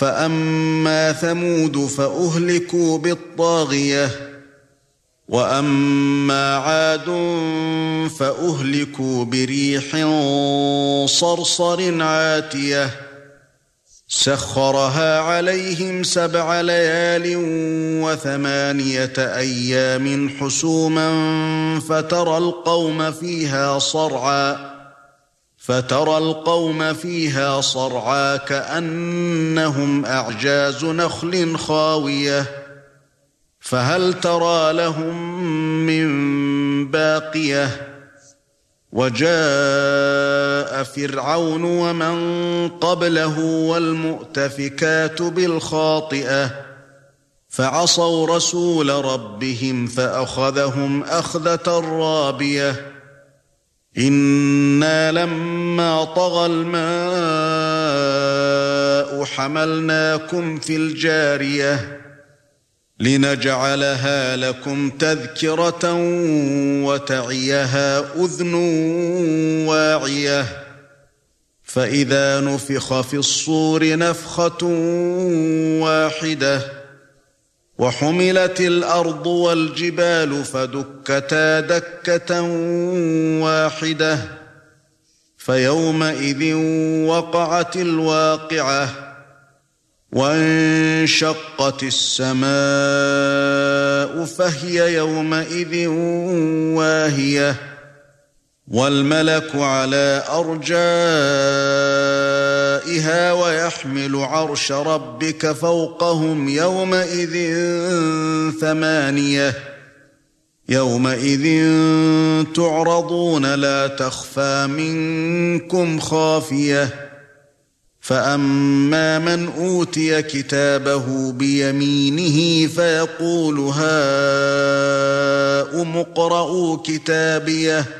فأما ثمود فأهلكوا بالطاغية وأما عاد فأهلكوا بريح صرصر عاتية سخرها عليهم سبع ليال وثمانية أيام حسوما فترى القوم فيها صرعاً فترى القوم فيها صرعا كأنهم أعجاز نخل خاوية. فهل ترى لهم من باقية؟ وجاء فرعون ومن قبله والمؤتفكات بالخاطئة. فعصوا رسول ربهم فأخذهم أخذة رابية. إِنَّا لَمَّا طَغَى الْمَاءُ حَمَلْنَاكُمْ فِي الْجَارِيَةِ لِنَجْعَلَهَا لَكُمْ تَذْكِرَةً وَتَعِيَهَا أُذْنٌ وَاعِيَةٌ فَإِذَا نُفِخَ فِي الصُّورِ نَفْخَةٌ وَاحِدَةٌ وحملت الأرض والجبال فدكتا دكة واحدة فيومئذ وقعت الواقعة وانشقت السماء فهي يومئذ واهية والملك على ارجائها ويحمل عرش ربك فوقهم يومئذ ثمانية. يومئذ تعرضون لا تخفى منكم خافية. فأما من أوتي كتابه بيمينه فيقول هاؤم اقرءوا كتابيه.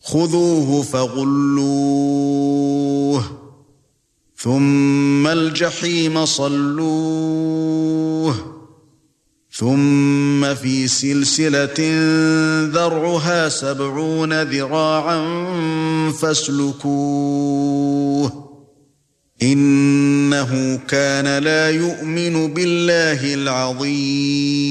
خذوه فغلوه ثم الجحيم صلوه ثم في سلسلة ذرعها سبعون ذراعا فاسلكوه إنه كان لا يؤمن بالله العظيم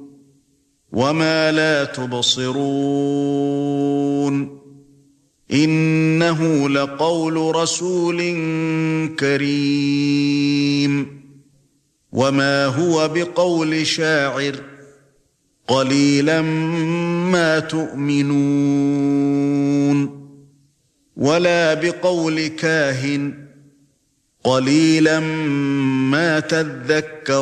وما لا تبصرون انه لقول رسول كريم وما هو بقول شاعر قليلا ما تؤمنون ولا بقول كاهن قليلا ما تذكرون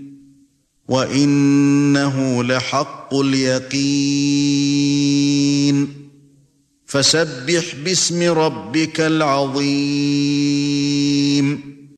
وَإِنَّهُ لَحَقُّ الْيَقِينِ فَسَبِّحْ بِاسْمِ رَبِّكَ الْعَظِيمِ